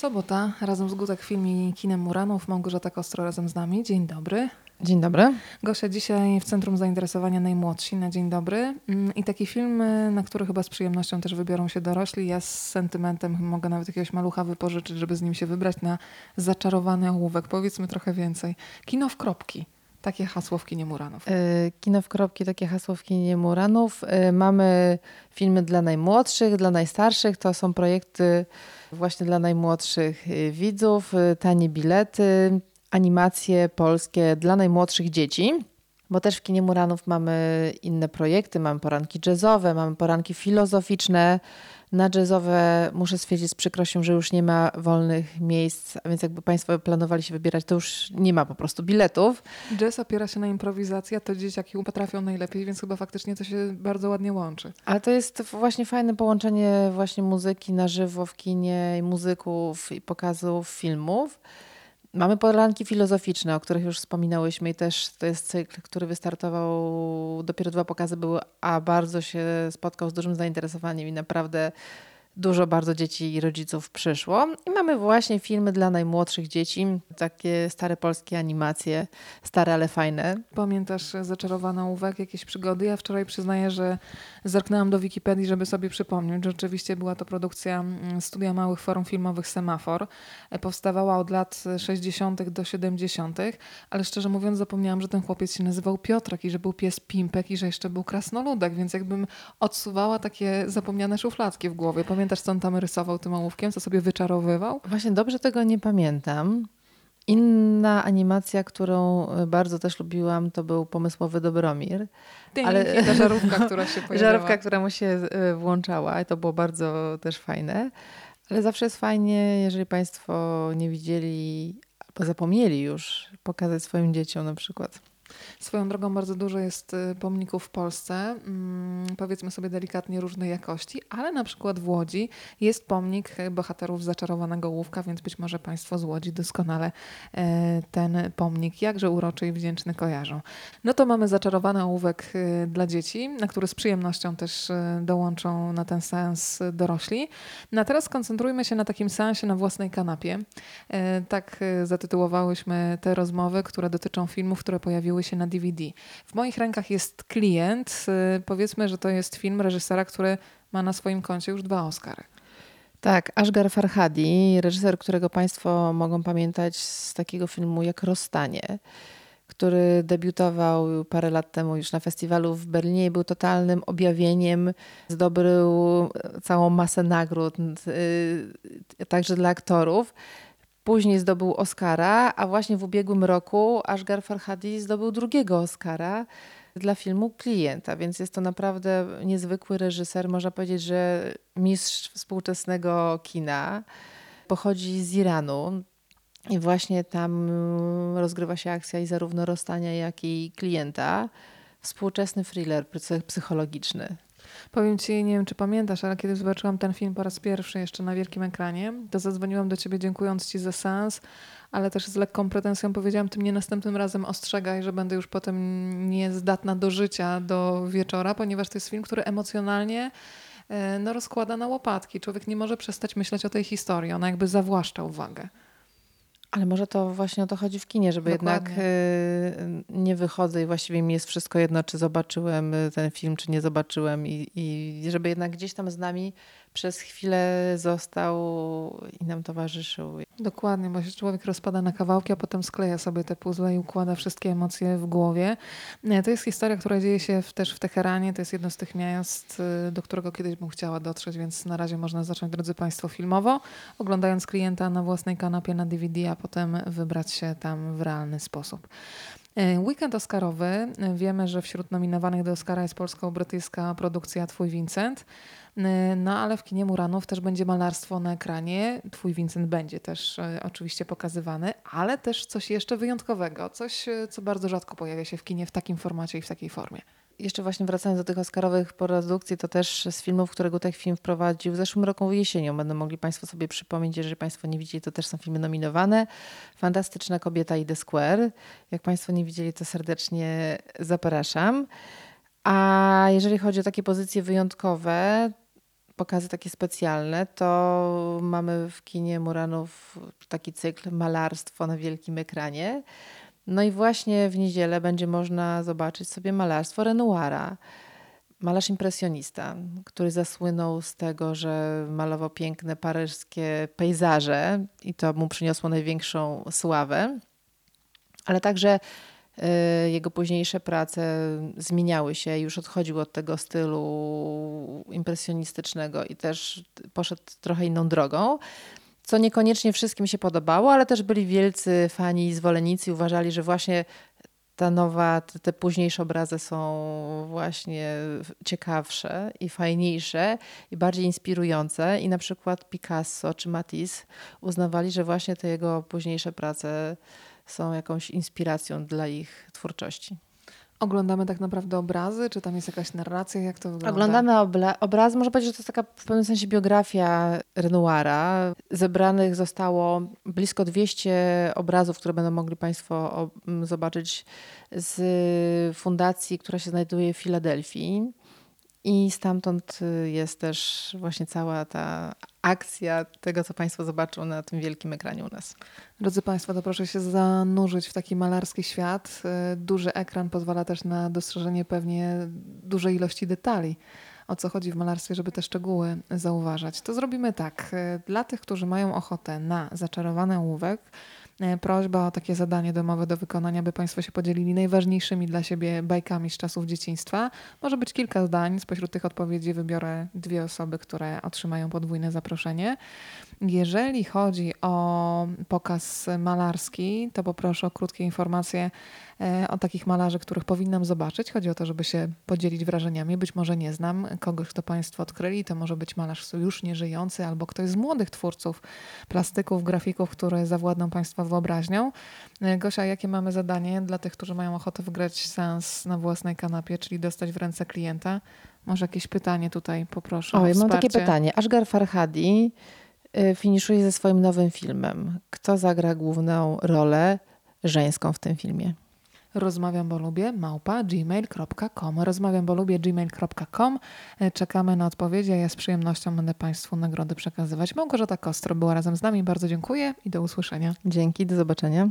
Sobota, razem z Gutek Film i Kinem Muranów, Małgorzata Kostro razem z nami. Dzień dobry. Dzień dobry. Gosia dzisiaj w centrum zainteresowania najmłodsi na dzień dobry. Mm, I taki film, na który chyba z przyjemnością też wybiorą się dorośli. Ja z sentymentem mogę nawet jakiegoś malucha wypożyczyć, żeby z nim się wybrać na zaczarowany ołówek. Powiedzmy trochę więcej. Kino w kropki. Takie hasło w kinie Muranów. E, kino w kropki, takie hasło w kinie Muranów. E, mamy filmy dla najmłodszych, dla najstarszych. To są projekty właśnie dla najmłodszych e, widzów. Tanie bilety, animacje polskie dla najmłodszych dzieci. Bo też w kinie Muranów mamy inne projekty. Mamy poranki jazzowe, mamy poranki filozoficzne, na jazzowe muszę stwierdzić z przykrością, że już nie ma wolnych miejsc, a więc jakby Państwo planowali się wybierać, to już nie ma po prostu biletów. Jazz opiera się na improwizacji, a to dzieciaki potrafią najlepiej, więc chyba faktycznie to się bardzo ładnie łączy. Ale to jest właśnie fajne połączenie właśnie muzyki na żywo w kinie, muzyków i pokazów filmów. Mamy poranki filozoficzne, o których już wspominałyśmy i też to jest cykl, który wystartował, dopiero dwa pokazy były, a bardzo się spotkał z dużym zainteresowaniem i naprawdę dużo bardzo dzieci i rodziców przyszło. I mamy właśnie filmy dla najmłodszych dzieci, takie stare polskie animacje, stare, ale fajne. Pamiętasz Zaczarowana Uwag, jakieś przygody? Ja wczoraj przyznaję, że zerknęłam do Wikipedii, żeby sobie przypomnieć, rzeczywiście była to produkcja mm, Studia Małych Forum Filmowych Semafor. E, powstawała od lat 60. do 70., ale szczerze mówiąc zapomniałam, że ten chłopiec się nazywał Piotrek i że był pies Pimpek i że jeszcze był krasnoludek, więc jakbym odsuwała takie zapomniane szufladki w głowie. Pamiętasz, co on tam rysował tym ołówkiem, co sobie wyczarowywał? Właśnie dobrze tego nie pamiętam. Inna animacja, którą bardzo też lubiłam, to był pomysłowy Dobromir. Ding, ale ta żarówka, która się pojawiała. Żarówka, która mu się e, włączała i to było bardzo też fajne. Ale zawsze jest fajnie, jeżeli Państwo nie widzieli albo zapomnieli już pokazać swoim dzieciom na przykład Swoją drogą bardzo dużo jest y, pomników w Polsce, mm, powiedzmy sobie delikatnie różnej jakości, ale na przykład w Łodzi jest pomnik bohaterów zaczarowanego łówka, więc być może Państwo z Łodzi doskonale e, ten pomnik jakże uroczy i wdzięczny kojarzą. No to mamy zaczarowany ołówek y, dla dzieci, na który z przyjemnością też y, dołączą na ten sens dorośli. No teraz skoncentrujmy się na takim sensie na własnej kanapie. E, tak zatytułowałyśmy te rozmowy, które dotyczą filmów, które pojawiły się na DVD. W moich rękach jest klient. Y, powiedzmy, że to jest film reżysera, który ma na swoim koncie już dwa Oscary. Tak, Ashgar Farhadi, reżyser, którego Państwo mogą pamiętać z takiego filmu jak Rozstanie, który debiutował parę lat temu już na festiwalu w Berlinie i był totalnym objawieniem. Zdobył całą masę nagród, y, także dla aktorów. Później zdobył Oscara, a właśnie w ubiegłym roku Ashgar Farhadi zdobył drugiego Oscara dla filmu Klienta, więc jest to naprawdę niezwykły reżyser. Można powiedzieć, że mistrz współczesnego kina. Pochodzi z Iranu. I właśnie tam rozgrywa się akcja i zarówno rozstania, jak i klienta. Współczesny thriller psychologiczny. Powiem Ci, nie wiem czy pamiętasz, ale kiedy zobaczyłam ten film po raz pierwszy jeszcze na wielkim ekranie, to zadzwoniłam do Ciebie dziękując Ci za sens, ale też z lekką pretensją powiedziałam, Ty mnie następnym razem ostrzegaj, że będę już potem niezdatna do życia do wieczora, ponieważ to jest film, który emocjonalnie e, no, rozkłada na łopatki. Człowiek nie może przestać myśleć o tej historii, ona jakby zawłaszcza uwagę. Ale może to właśnie o to chodzi w kinie, żeby Dokładnie. jednak y, nie wychodzę i właściwie mi jest wszystko jedno, czy zobaczyłem y, ten film, czy nie zobaczyłem i, i żeby jednak gdzieś tam z nami przez chwilę został i nam towarzyszył. Dokładnie, bo się człowiek rozpada na kawałki, a potem skleja sobie te puzzle i układa wszystkie emocje w głowie. To jest historia, która dzieje się też w Teheranie. To jest jedno z tych miast, y, do którego kiedyś bym chciała dotrzeć, więc na razie można zacząć, drodzy Państwo, filmowo, oglądając klienta na własnej kanapie na DVD, a potem wybrać się tam w realny sposób. E, weekend Oscarowy. Wiemy, że wśród nominowanych do Oscara jest polsko-brytyjska produkcja Twój Vincent. E, no ale w kinie Muranów też będzie malarstwo na ekranie. Twój Vincent będzie też e, oczywiście pokazywany, ale też coś jeszcze wyjątkowego. Coś, co bardzo rzadko pojawia się w kinie w takim formacie i w takiej formie jeszcze właśnie wracając do tych Oscarowych produkcji, to też z filmów, które Gutek Film wprowadził w zeszłym roku jesienią. Będą mogli Państwo sobie przypomnieć, jeżeli Państwo nie widzieli, to też są filmy nominowane. Fantastyczna kobieta i The Square. Jak Państwo nie widzieli, to serdecznie zapraszam. A jeżeli chodzi o takie pozycje wyjątkowe, pokazy takie specjalne, to mamy w kinie Muranów taki cykl Malarstwo na wielkim ekranie. No i właśnie w niedzielę będzie można zobaczyć sobie malarstwo Renoira. Malarz impresjonista, który zasłynął z tego, że malował piękne paryskie pejzaże i to mu przyniosło największą sławę, ale także jego późniejsze prace zmieniały się, już odchodził od tego stylu impresjonistycznego i też poszedł trochę inną drogą, co niekoniecznie wszystkim się podobało, ale też byli wielcy fani i zwolennicy uważali, że właśnie ta nowa, te, te późniejsze obrazy są właśnie ciekawsze i fajniejsze i bardziej inspirujące. I na przykład Picasso czy Matisse uznawali, że właśnie te jego późniejsze prace są jakąś inspiracją dla ich twórczości. Oglądamy tak naprawdę obrazy, czy tam jest jakaś narracja, jak to wygląda? Oglądamy obla- obrazy, można powiedzieć, że to jest taka w pewnym sensie biografia Renoira. Zebranych zostało blisko 200 obrazów, które będą mogli Państwo zobaczyć z fundacji, która się znajduje w Filadelfii. I stamtąd y, jest też właśnie cała ta akcja tego, co Państwo zobaczą na tym wielkim ekranie u nas. Drodzy Państwo, to proszę się zanurzyć w taki malarski świat. Y, Duży ekran pozwala też na dostrzeżenie pewnie dużej ilości detali. O co chodzi w malarstwie, żeby te szczegóły zauważać. To zrobimy tak. Y, Dla tych, którzy mają ochotę na zaczarowany ołówek, prośba o takie zadanie domowe do wykonania, by Państwo się podzielili najważniejszymi dla siebie bajkami z czasów dzieciństwa. Może być kilka zdań. Spośród tych odpowiedzi wybiorę dwie osoby, które otrzymają podwójne zaproszenie. Jeżeli chodzi o pokaz malarski, to poproszę o krótkie informacje e, o takich malarzy, których powinnam zobaczyć. Chodzi o to, żeby się podzielić wrażeniami. Być może nie znam kogoś, kto Państwo odkryli. To może być malarz już nieżyjący albo ktoś z młodych twórców, plastyków, grafików, który zawładną Państwa wyobraźnią. E, Gosia, jakie mamy zadanie dla tych, którzy mają ochotę wygrać seans na własnej kanapie, czyli dostać w ręce klienta? Może jakieś pytanie tutaj poproszę o Oj, mam takie pytanie. Ashgar Farhadi y, finiszuje ze swoim nowym filmem. Kto zagra główną rolę żeńską w tym filmie? Rozmawiam, bo lubię, małpa gmail.com. Rozmawiam, bo lubię gmail.com. E, Czekamy na odpowiedzi, a ja z przyjemnością będę Państwu nagrody przekazywać. Małgorzata Kostro była razem z nami. Bardzo dziękuję i do usłyszenia. Dzięki, do zobaczenia.